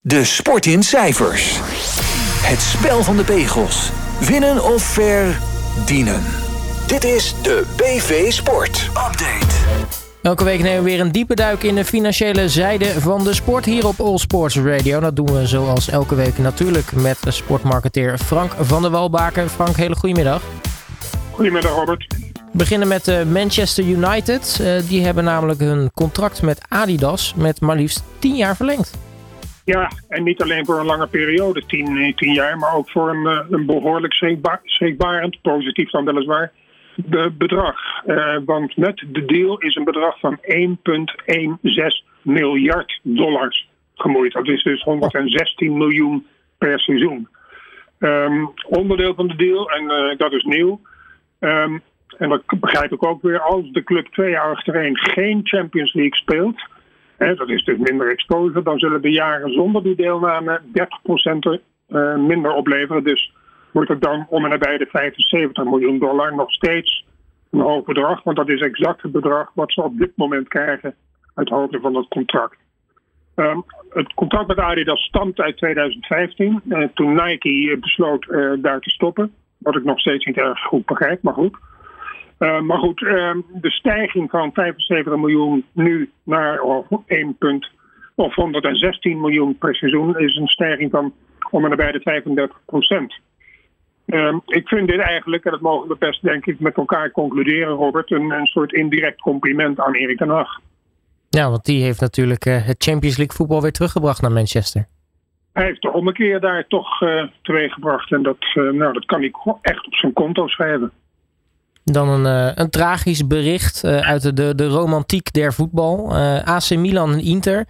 De sport in cijfers. Het spel van de pegels. Winnen of verdienen. Dit is de BV Sport Update. Elke week nemen we weer een diepe duik in de financiële zijde van de sport hier op All Sports Radio. Dat doen we zoals elke week natuurlijk met sportmarketeer Frank van der Walbaken. Frank, hele goedemiddag. Goedemiddag Robert. We beginnen met uh, Manchester United. Uh, die hebben namelijk hun contract met Adidas met maar liefst 10 jaar verlengd. Ja, en niet alleen voor een lange periode, 10, 10 jaar, maar ook voor een, eh, een behoorlijk schrikbarend, positief dan weliswaar, bedrag. Uh, want met de deal is een bedrag van 1,16 miljard dollars gemoeid. Dat is dus 116 miljoen per seizoen. Um, onderdeel van de deal, en dat is nieuw. Um, en dat begrijp ik ook weer, als de club twee jaar achtereen geen Champions League speelt, dat is dus minder exposure, dan zullen de jaren zonder die deelname 30% uh, minder opleveren. Dus wordt het dan om en nabij de 75 miljoen dollar nog steeds een hoog bedrag. Want dat is exact het bedrag wat ze op dit moment krijgen uit hoofde van het contract. Um, het contract met Adidas stamt uit 2015, uh, toen Nike besloot uh, daar te stoppen. Wat ik nog steeds niet erg goed begrijp, maar goed. Uh, maar goed, de stijging van 75 miljoen nu naar oh, 1 punt of 116 miljoen per seizoen is een stijging van om en nabij de 35 procent. Um, ik vind dit eigenlijk, en dat mogen we best denk ik met elkaar concluderen, Robert, een, een soort indirect compliment aan Erik ten Hag. Ja, want die heeft natuurlijk uh, het Champions League voetbal weer teruggebracht naar Manchester. Hij heeft de ommekeer daar toch uh, teweeggebracht en dat, nou, dat kan hij echt op zijn konto schrijven. Dan een, een tragisch bericht uit de, de romantiek der voetbal. AC Milan en Inter,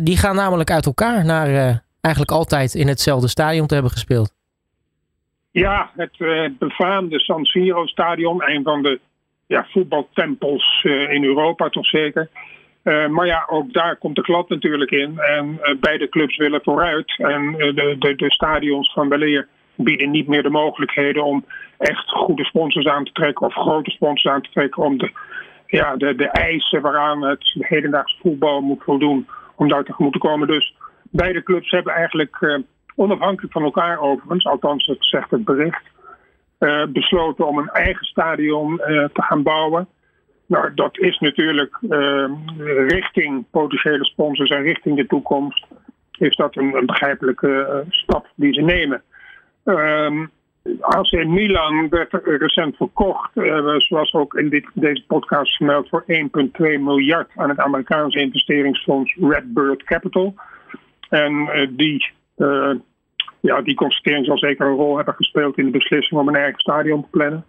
die gaan namelijk uit elkaar naar eigenlijk altijd in hetzelfde stadion te hebben gespeeld. Ja, het uh, befaamde San Siro stadion, een van de ja, voetbaltempels in Europa toch zeker. Maar ja, ook daar komt de klap natuurlijk in. En beide clubs willen vooruit. En de, de, de stadions van weleer bieden niet meer de mogelijkheden om echt goede sponsors aan te trekken of grote sponsors aan te trekken om de, ja, de, de eisen waaraan het hedendaagse voetbal moet voldoen om daar tegemoet te komen. Dus beide clubs hebben eigenlijk onafhankelijk van elkaar overigens, althans dat zegt het bericht, uh, besloten om een eigen stadion uh, te gaan bouwen. Nou, dat is natuurlijk richting potentiële sponsors en richting de toekomst, is dat een begrijpelijke stap die ze nemen. Um, AC Milan werd recent verkocht, zoals ook in dit, deze podcast gemeld, voor 1,2 miljard aan het Amerikaanse investeringsfonds Redbird Capital. En die uh, ja, die constatering zal zeker een rol hebben gespeeld in de beslissing om een eigen stadion te plannen.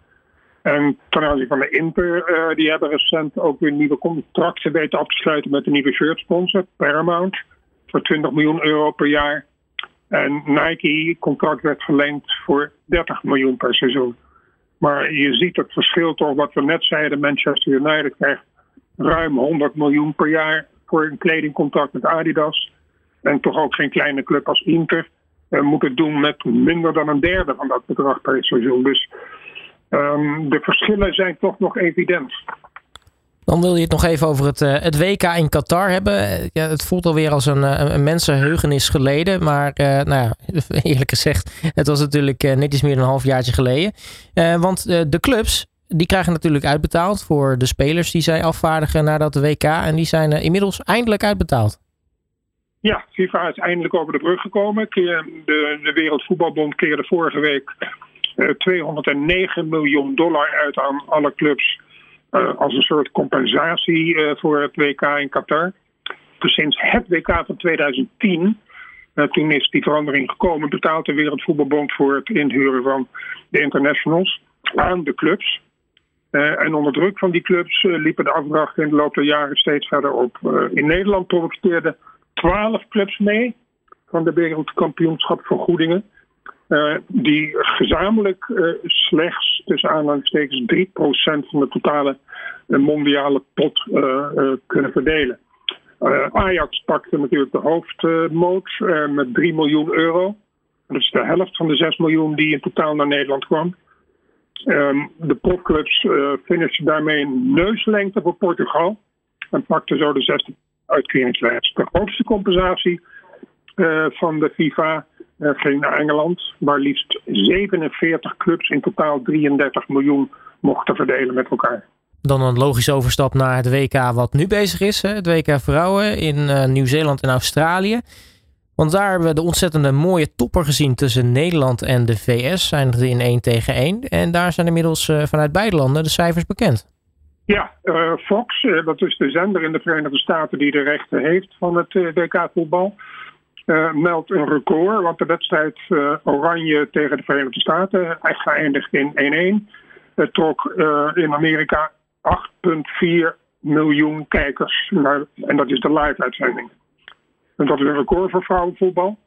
En ten aanzien van de Inter, uh, die hebben recent ook weer nieuwe contracten weten af te sluiten met een nieuwe shirtsponsor, Paramount, voor 20 miljoen euro per jaar. En Nike contract werd verlengd voor 30 miljoen per seizoen. Maar je ziet het verschil toch wat we net zeiden. Manchester United krijgt ruim 100 miljoen per jaar voor een kledingcontract met Adidas. En toch ook geen kleine club als Inter uh, moet het doen met minder dan een derde van dat bedrag per seizoen. Dus um, de verschillen zijn toch nog evident. Dan wil je het nog even over het, uh, het WK in Qatar hebben. Ja, het voelt alweer als een, een mensenheugenis geleden. Maar nou ja, eerlijk gezegd, het was natuurlijk net iets meer dan een halfjaartje geleden. want de clubs, die krijgen natuurlijk uitbetaald voor de spelers die zij afvaardigen naar dat WK. En die zijn inmiddels eindelijk uitbetaald. Ja, FIFA is eindelijk over de brug gekomen. De, de Wereldvoetbalbond keerde vorige week uh, eh, 209 miljoen dollar uit aan alle clubs als een soort compensatie uh, voor het WK in Qatar. Dus sinds het WK van 2010, toen is die verandering gekomen, betaalt de Wereldvoetbalbond voor het inhuren van de internationals aan de clubs. en onder druk van die clubs liepen de afdrachten in de loop der jaren steeds verder op. in Nederland profiteerde 12 clubs mee van de wereldkampioenschap vergoedingen. Uh, die gezamenlijk uh, slechts tussen aanhalingstekens 3% van de totale uh, mondiale pot kunnen verdelen. Ajax pakte natuurlijk de hoofdmoot met 3 miljoen euro. Dat is de helft van de 6 miljoen die in totaal naar Nederland kwam. Um, de profclubs uh, daarmee een neuslengte voor Portugal. En pakten zo de zesde uitkeringslijst. De grootste compensatie van de FIFA ging naar Engeland, waar liefst 47 clubs in totaal 33 miljoen mochten verdelen met elkaar. Dan een logische overstap naar het WK wat nu bezig is. Hè? Het WK Vrouwen in uh, Nieuw-Zeeland en Australië. Want daar hebben we de ontzettende mooie topper gezien tussen Nederland en de VS. Zijn er in 1 tegen 1. En daar zijn inmiddels uh, vanuit beide landen de cijfers bekend. Ja, uh, Fox, dat is de zender in de Verenigde Staten die de rechten heeft van het WK voetbal. Meldt een record, want de wedstrijd Oranje tegen de Verenigde Staten echt geëindigd in 1-1. Het trok in Amerika 8,4 miljoen kijkers. En dat is de live-uitzending. En dat is een record voor vrouwenvoetbal.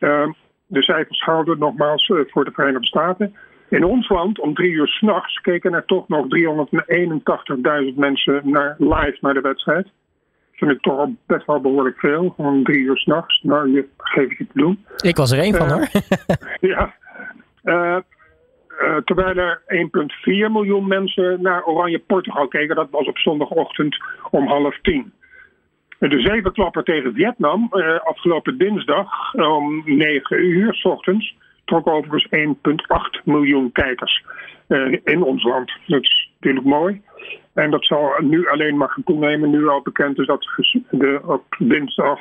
Uh, de cijfers houden nogmaals voor de Verenigde Staten. In ons land, om drie uur s'nachts, keken er toch nog 381.000 mensen naar, live naar de wedstrijd. Vind ik toch best wel behoorlijk veel. Om drie uur s'nachts. Nou, je geef ik je te doen. Ik was er één van hoor. ja. Uh, uh, terwijl er 1,4 miljoen mensen naar Oranje Portugal keken. Dat was op zondagochtend om half tien. De zevenklapper tegen Vietnam uh, afgelopen dinsdag om 9 uur s ochtends trok overigens 1,8 miljoen kijkers uh, in ons land. Dat is natuurlijk mooi. En dat zal nu alleen maar toenemen. Nu al bekend is dat de op dinsdag,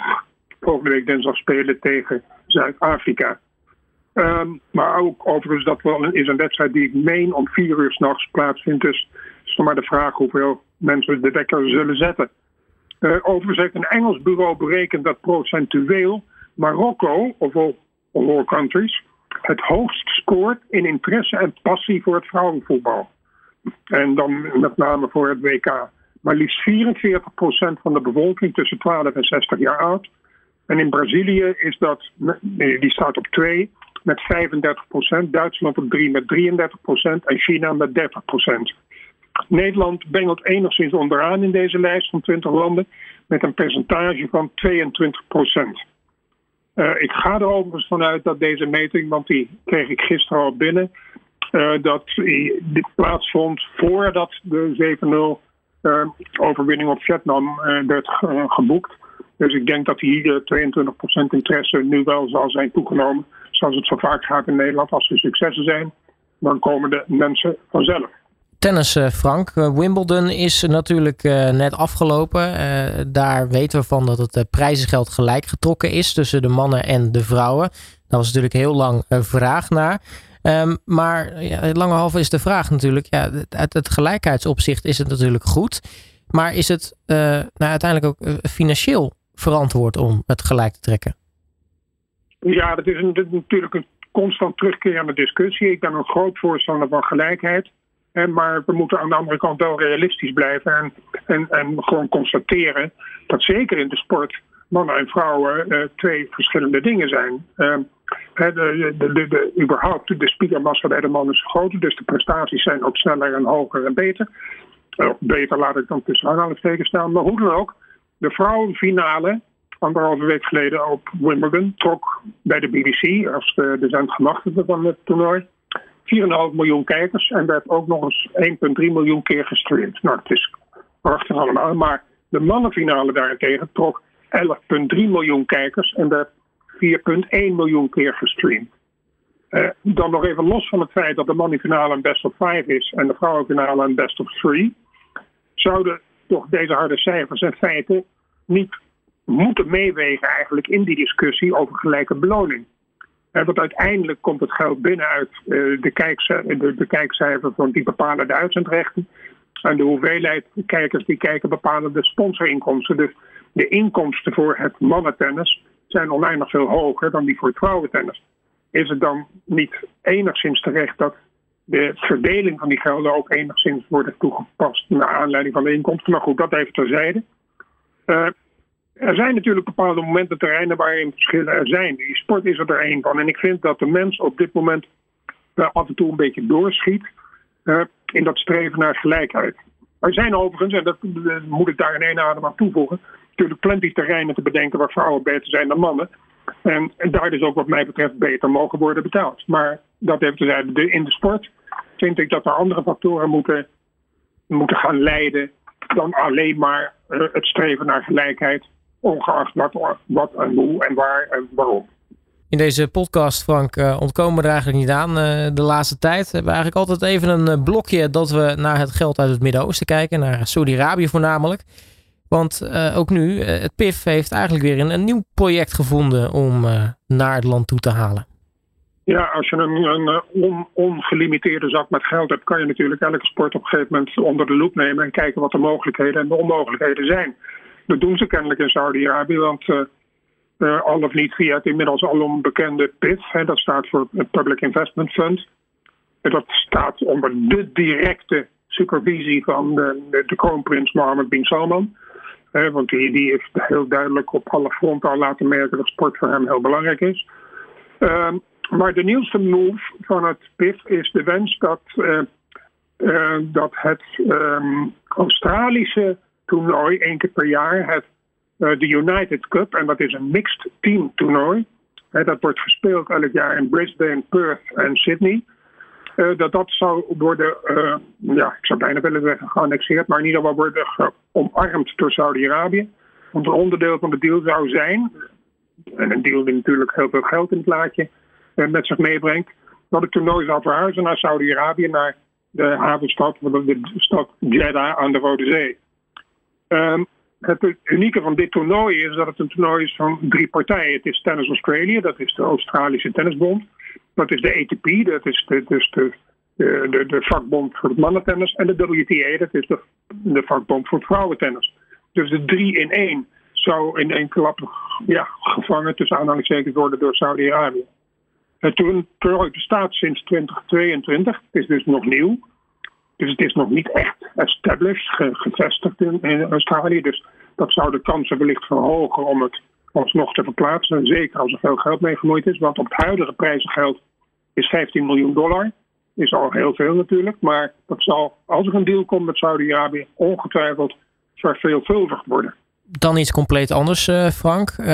volgende week dinsdag spelen tegen Zuid-Afrika. Um, maar ook overigens, dat wel is een wedstrijd die ik meen om vier uur s'nachts plaatsvindt. Dus is nog maar de vraag hoeveel mensen de wekker zullen zetten. Uh, overigens heeft een Engels bureau berekend dat procentueel Marokko, of all, all countries, het hoogst scoort in interesse en passie voor het vrouwenvoetbal. En dan met name voor het WK. Maar liefst 44% van de bevolking tussen 12 en 60 jaar oud. En in Brazilië is dat, die staat op 2, met 35%, Duitsland op 3 met 33% en China met 30%. Nederland bengelt enigszins onderaan in deze lijst van 20 landen met een percentage van 22 Uh, ik ga er overigens vanuit dat deze meting, want die kreeg ik gisteren al binnen, uh, dat dit plaatsvond voordat de 7-0 uh, overwinning op Vietnam werd geboekt. Dus ik denk dat die 22% interesse nu wel zal zijn toegenomen zoals het zo vaak gaat in Nederland, als er successen zijn, dan komen de mensen vanzelf. Tennis, eh, Frank. Eh, Wimbledon is natuurlijk eh, net afgelopen. daar weten we van dat het prijzengeld gelijk getrokken is tussen de mannen en de vrouwen. Daar was natuurlijk heel lang vraag naar. Ehm, maar ja, lange is de vraag natuurlijk. Ja, uit het gelijkheidsopzicht is het natuurlijk goed. Maar is het nou, uiteindelijk ook financieel verantwoord om het gelijk te trekken? Ja, dat is, een, natuurlijk een constant terugkerende discussie. Ik ben een groot voorstander van gelijkheid. Maar we moeten aan de andere kant wel realistisch blijven en, en, gewoon constateren dat zeker in de sport mannen en vrouwen uh, twee verschillende dingen zijn. Uh, de, de, de, de, überhaupt bij de mannen is groter, dus de prestaties zijn ook sneller en hoger en beter. Uh, beter laat ik dan tussen aanhalingstekens staan. Maar hoe dan ook, de vrouwenfinale anderhalve week geleden op Wimbledon trok bij de BBC, als de, de zendgemachtigde van het toernooi, 4,5 miljoen kijkers en werd ook nog eens 1,3 miljoen keer gestreamd. Nou, het is prachtig allemaal, maar de mannenfinale daarentegen trok 11,3 miljoen kijkers en werd 4,1 miljoen keer gestreamd. Uh, dan nog even los van het feit dat de mannenfinale een best of 5 is en de vrouwenfinale een best of 3, zouden toch deze harde cijfers en feiten niet moeten meewegen eigenlijk in die discussie over gelijke beloning. Want uiteindelijk komt het geld binnen uit uh, de, kijkcijfer, de, van die bepalen de uitzendrechten. En de hoeveelheid kijkers die kijken bepalen de sponsorinkomsten. Dus de inkomsten voor het mannentennis zijn oneindig veel hoger dan die voor het vrouwentennis. Is het dan niet enigszins terecht dat de verdeling van die gelden ook enigszins wordt toegepast naar aanleiding van de inkomsten? Maar goed, dat even terzijde. Uh, er zijn natuurlijk bepaalde momenten, terreinen waarin verschillen er zijn. Die sport is er een van. En ik vind dat de mens op dit moment af en toe een beetje doorschiet uh, in dat streven naar gelijkheid. Er zijn overigens, en dat, moet ik daar in één adem aan toevoegen, natuurlijk plenty terreinen te bedenken waar vrouwen beter zijn dan mannen. En, daar dus ook wat mij betreft beter mogen worden betaald. Maar dat heeft te zeggen, in de sport vind ik dat er andere factoren moeten, moeten gaan leiden dan alleen maar uh, het streven naar gelijkheid ongeacht wat, wat en hoe en waar en waarom. In deze podcast, Frank, uh, ontkomen we er eigenlijk niet aan uh, de laatste tijd. We hebben eigenlijk altijd even een uh, blokje dat we naar het geld uit het Midden-Oosten kijken, naar Saudi-Arabië voornamelijk. Want ook nu, het PIF heeft eigenlijk weer een, een nieuw project gevonden om naar het land toe te halen. Ja, als je een, een on, ongelimiteerde zak met geld hebt, kan je natuurlijk elke sport op een gegeven moment onder de loep nemen en kijken wat de mogelijkheden en de onmogelijkheden zijn. Dat doen ze kennelijk in Saudi-Arabië, want uh, al of niet via het inmiddels alom bekende PIF, hè, dat staat voor Public Investment Fund. En dat staat onder de directe supervisie van de, de, kroonprins Mohammed bin Salman. want die, die heeft heel duidelijk op alle fronten al laten merken dat sport voor hem heel belangrijk is. Uh, maar de nieuwste move van het PIF is de wens dat, uh, dat het um, Australische toernooi één keer per jaar, het uh, de United Cup, en dat is een mixed team toernooi, dat wordt gespeeld elk jaar in Brisbane, Perth en Sydney. Uh, dat dat zou worden, uh, ja, ik zou bijna willen zeggen geannexeerd, maar in ieder geval worden omarmd door Saudi-Arabië. Want een onderdeel van de deal zou zijn, en een deal die natuurlijk heel veel geld in het laadje uh, met zich meebrengt, dat het toernooi zou verhuizen naar Saudi-Arabië, naar de havenstad, de stad Jeddah aan de Rode Zee. Um, het unieke van dit toernooi is dat het een toernooi is van drie partijen. Het is Tennis Australia, dat is de Australische Tennisbond. Dat is de ATP, dat is de, dus de, de, vakbond voor het mannentennis. En de WTA, dat is de, de vakbond voor het vrouwentennis. Dus de drie in één zou in één klap ja, gevangen tussen aanhalingstekens worden door Saudi-Arabië. Het toernooi bestaat sinds 2022. Het is dus nog nieuw. Dus het is nog niet echt established, gevestigd in, Australië. Dus dat zou de kansen wellicht verhogen om het alsnog te verplaatsen. Zeker als er veel geld mee gemoeid is. Want op het huidige prijzengeld is 15 miljoen dollar. Is al heel veel natuurlijk. Maar dat zal, als er een deal komt met Saudi-Arabië, ongetwijfeld verveelvuldigd worden dan iets compleet anders, uh, Frank. Uh,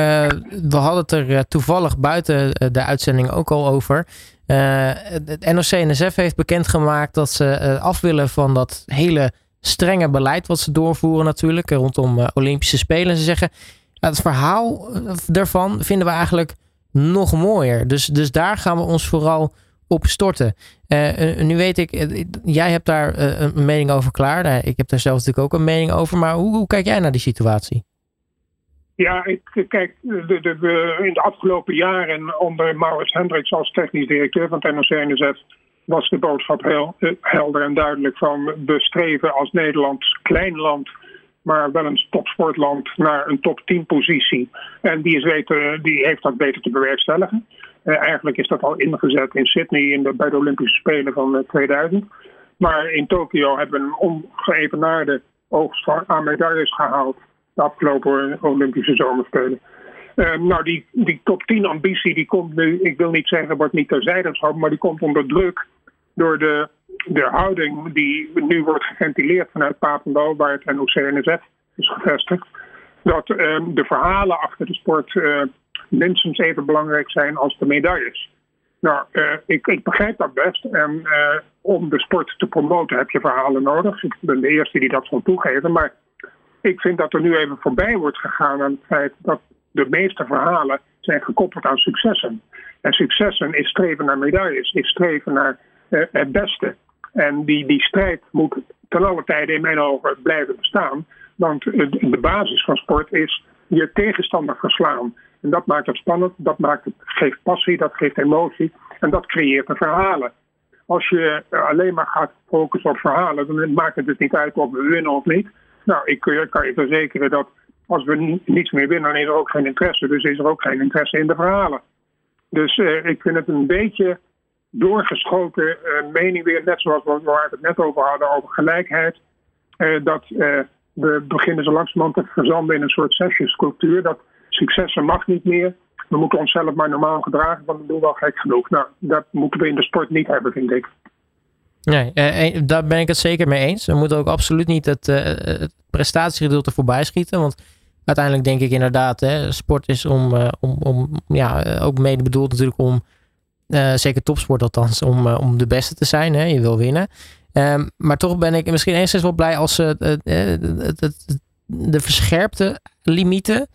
we hadden het er uh, toevallig buiten de uitzending ook al over. Het NOC-NSF heeft bekendgemaakt dat ze af willen van dat hele strenge beleid wat ze doorvoeren natuurlijk rondom Olympische Spelen. Ze zeggen, het verhaal daarvan vinden we eigenlijk nog mooier. Dus, dus daar gaan we ons vooral op storten. nu weet ik, jij hebt daar een mening over klaar. Nou, ik heb daar zelf natuurlijk ook een mening over. Maar hoe, hoe kijk jij naar die situatie? Ja, ik, kijk, de, de, in de afgelopen jaren onder Maurits Hendricks als technisch directeur van het NOC-NSF was de boodschap heel helder en duidelijk van bestreven als Nederland klein land, maar wel een topsportland naar een top 10 positie. En die, is weten, die heeft dat beter te bewerkstelligen. Uh, eigenlijk is dat al ingezet in Sydney in de, bij de Olympische Spelen van 2000. Maar in Tokio hebben we een ongeëvenaarde oogst aan medailles gehaald de afgelopen Olympische Zomerspelen. Uh, nou, die, top 10 ambitie, die komt nu, ik wil niet zeggen, wordt niet terzijde geschoven, maar die komt onder druk door de, de houding die nu wordt geventileerd vanuit Papendal, waar het NOC-NSF is gevestigd. Dat uh, de verhalen achter de sport uh, minstens even belangrijk zijn als de medailles. Nou, ik, ik, begrijp dat best. En om de sport te promoten heb je verhalen nodig. Ik ben de eerste die dat zal toegeven. Maar ik vind dat er nu even voorbij wordt gegaan aan het feit dat de meeste verhalen zijn gekoppeld aan successen. En successen is streven naar medailles, is streven naar uh, het beste. En die, die strijd moet ten alle tijde in mijn ogen blijven bestaan. Want de basis van sport is je tegenstander verslaan. En dat maakt het spannend, dat maakt het, geeft passie, dat geeft emotie en dat creëert de verhalen. Als je alleen maar gaat focussen op verhalen, dan maakt het dus niet uit of we winnen of niet. Nou, ik kan je verzekeren dat als we niets meer winnen, dan is er ook geen interesse. Dus is er ook geen interesse in de verhalen. Dus uh, ik vind het een beetje doorgeschoten uh, mening weer, net zoals we waar het net over hadden, over gelijkheid. Dat we beginnen zo langzamerhand te verzanden in een soort sessiescultuur. Dat successen mag niet meer. We moeten onszelf maar normaal gedragen, want we doen wel gek genoeg. Nou, dat moeten we in de sport niet hebben, vind ik. Nee, eh, daar ben ik het zeker mee eens. We moeten ook absoluut niet het, uh, het voorbij schieten. Want uiteindelijk denk ik inderdaad, hè, sport is om, uh, om, om ja, ook mede bedoeld natuurlijk om, zeker topsport althans, om, om de beste te zijn. Hè, je wil winnen. Um, maar toch ben ik misschien enigszins wel blij als ze de verscherpte limieten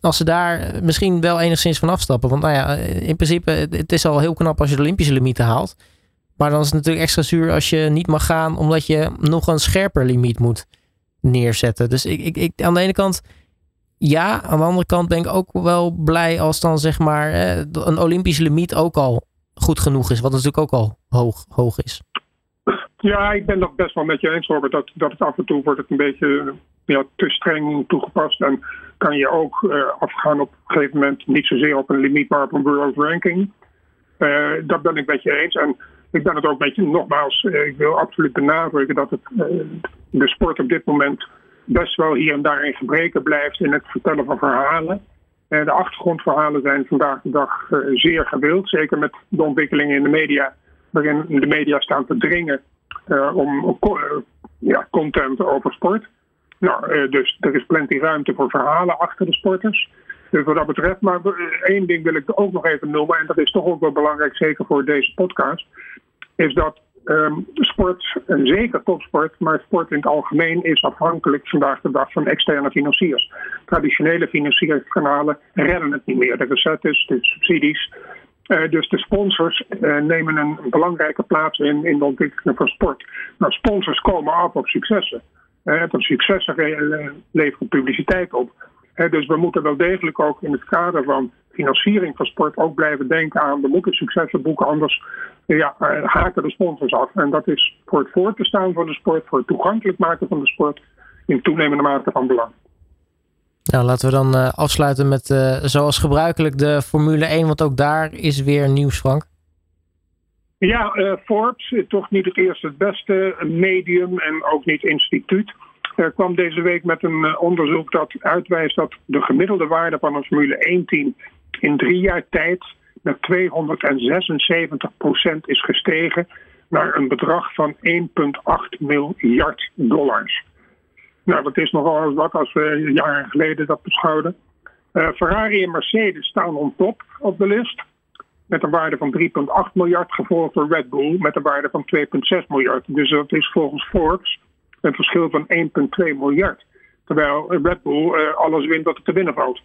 als ze daar misschien wel enigszins van afstappen. Want nou ja, in principe, het is al heel knap als je de Olympische limieten haalt. Maar dan is het natuurlijk extra zuur als je niet mag gaan, omdat je nog een scherper limiet moet neerzetten. Dus ik, ik, ik, aan de ene kant, ja. Aan de andere kant ben ik ook wel blij als dan zeg maar een Olympische limiet ook al goed genoeg is. Wat natuurlijk ook al hoog, hoog is. Ja, ik ben dat best wel met je eens, Robert. Dat, dat het af en toe wordt het een beetje ja, te streng toegepast. En kan je ook uh, afgaan op een gegeven moment niet zozeer op een limiet, maar op een world ranking. Uh, dat ben ik met je eens. En ik ben het ook met je, nogmaals, uh, ik wil absoluut benadrukken dat het, de sport op dit moment best wel hier en daar in gebreken blijft in het vertellen van verhalen. de achtergrondverhalen zijn vandaag de dag zeer gewild, zeker met de ontwikkelingen in de media, waarin de media staan te dringen om ja, content over sport. Nou, eh, dus er is plenty ruimte voor verhalen achter de sporters. Dus wat dat betreft, maar eh, één ding wil ik ook nog even noemen, en dat is toch ook wel belangrijk, zeker voor deze podcast, is dat um, sport, en zeker topsport, maar sport in het algemeen is afhankelijk vandaag de dag van externe financiers. Traditionele financieringskanalen redden het niet meer. De recettes, de subsidies. Uh, dus de sponsors uh, nemen een belangrijke plaats in, in de ontwikkeling van sport. Nou, sponsors komen af op successen. Het successen leveren publiciteit op. Dus we moeten wel degelijk ook in het kader van financiering van sport ook blijven denken aan we moeten successen boeken, anders ja, eh, haken de sponsors af. En dat is voor het voor te staan van de sport, voor het toegankelijk maken van de sport in toenemende mate van belang. Nou, laten we dan uh, afsluiten met uh, zoals gebruikelijk de Formule 1, want ook daar is weer nieuws, Frank. Ja, uh, Forbes, toch niet het eerste het beste medium en ook niet instituut. Uh, kwam deze week met een uh, onderzoek dat uitwijst dat de gemiddelde waarde van een Formule 1-team in drie jaar tijd met 276% is gestegen naar een bedrag van 1,8 miljard dollars. Nou, dat is nogal wat als we jaren geleden dat beschouwden. Ferrari en Mercedes staan on top op de list met een waarde van 3,8 miljard, gevolgd door Red Bull met een waarde van 2,6 miljard. Dus dat is volgens Forbes een verschil van 1,2 miljard. Terwijl Red Bull uh, alles wint wat er te winnen valt.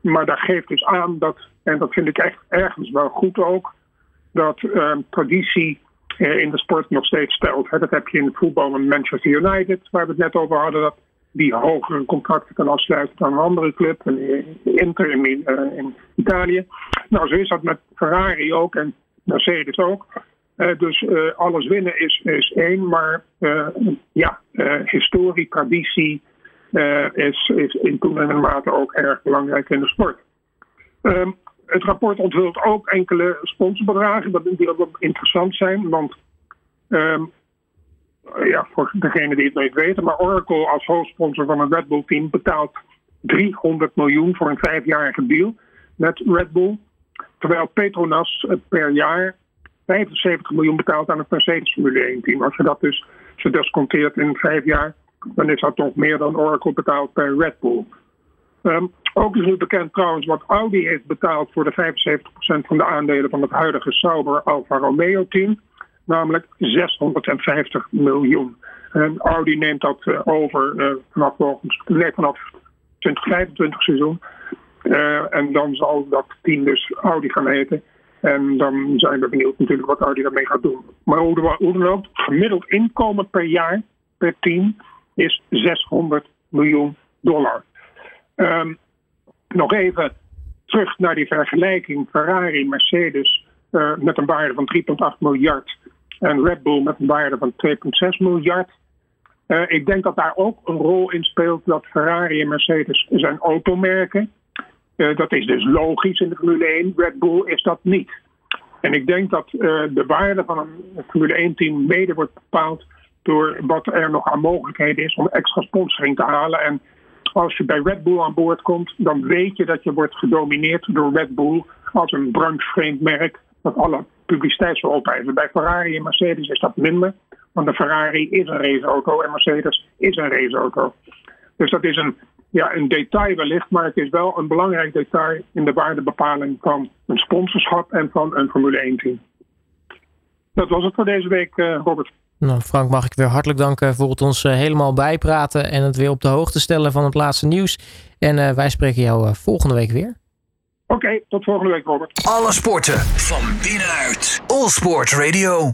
Maar dat geeft dus aan dat, en dat vind ik echt ergens wel goed ook, dat uh, traditie uh, in de sport nog steeds stelt. dat heb je in het voetbal met Manchester United, waar we het net over hadden, dat die hogere contracten kan afsluiten dan een andere club, Inter in, uh, in Italië. Nou, zo is dat met Ferrari ook en Mercedes ook. Uh, dus uh, alles winnen is, is één, maar ja, historie, traditie is, is in toenemende mate ook erg belangrijk in de sport. Um, het rapport onthult ook enkele sponsorbedragen die ook interessant zijn, want um, ja, voor degene die het niet weten, maar Oracle als hoofdsponsor van het Red Bull team betaalt 300 miljoen voor een vijfjarige deal met Red Bull. Terwijl Petronas per jaar 75 miljoen betaalt aan het Mercedes Formule 1 team. Als je dat dus gedesconteerd in vijf jaar, dan is dat toch meer dan Oracle betaalt per Red Bull. Um, ook is nu bekend trouwens wat Audi heeft betaald voor de 75% van de aandelen van het huidige Sauber Alfa Romeo team namelijk 650 miljoen. En Audi neemt dat uh, over uh, vanaf, nee, vanaf 2025 seizoen. Uh, en dan zal dat team dus Audi gaan heten. En dan zijn we benieuwd natuurlijk wat Audi daarmee gaat doen. Maar hoe, dan ook, gemiddeld inkomen per jaar per team is 600 miljoen dollar. Um, nog even terug naar die vergelijking Ferrari, Mercedes met een waarde van 3,8 miljard en Red Bull met een waarde van 2,6 miljard. Uh, ik denk dat daar ook een rol in speelt dat Ferrari en Mercedes zijn automerken. Uh, dat is dus logisch in de Formule 1. Red Bull is dat niet. En ik denk dat uh, de waarde van een Formule 1-team mede wordt bepaald door wat er nog aan mogelijkheden is om extra sponsoring te halen. En als je bij Red Bull aan boord komt, dan weet je dat je wordt gedomineerd door Red Bull als een branchevreemd merk dat alle publiciteit zal opeisen. Bij Ferrari en Mercedes is dat minder, want de Ferrari is een raceauto en Mercedes is een raceauto. Dus dat is een, ja, een detail wellicht, maar het is wel een belangrijk detail in de waardebepaling van een sponsorschap en van een Formule 1-team. Dat was het voor deze week, uh, Robert. Nou, Frank, mag ik weer hartelijk danken voor het ons helemaal bijpraten en het weer op de hoogte stellen van het laatste nieuws. En wij spreken jou volgende week weer. Oké, tot volgende week, Robert. Alle sporten van binnenuit. All Sport Radio.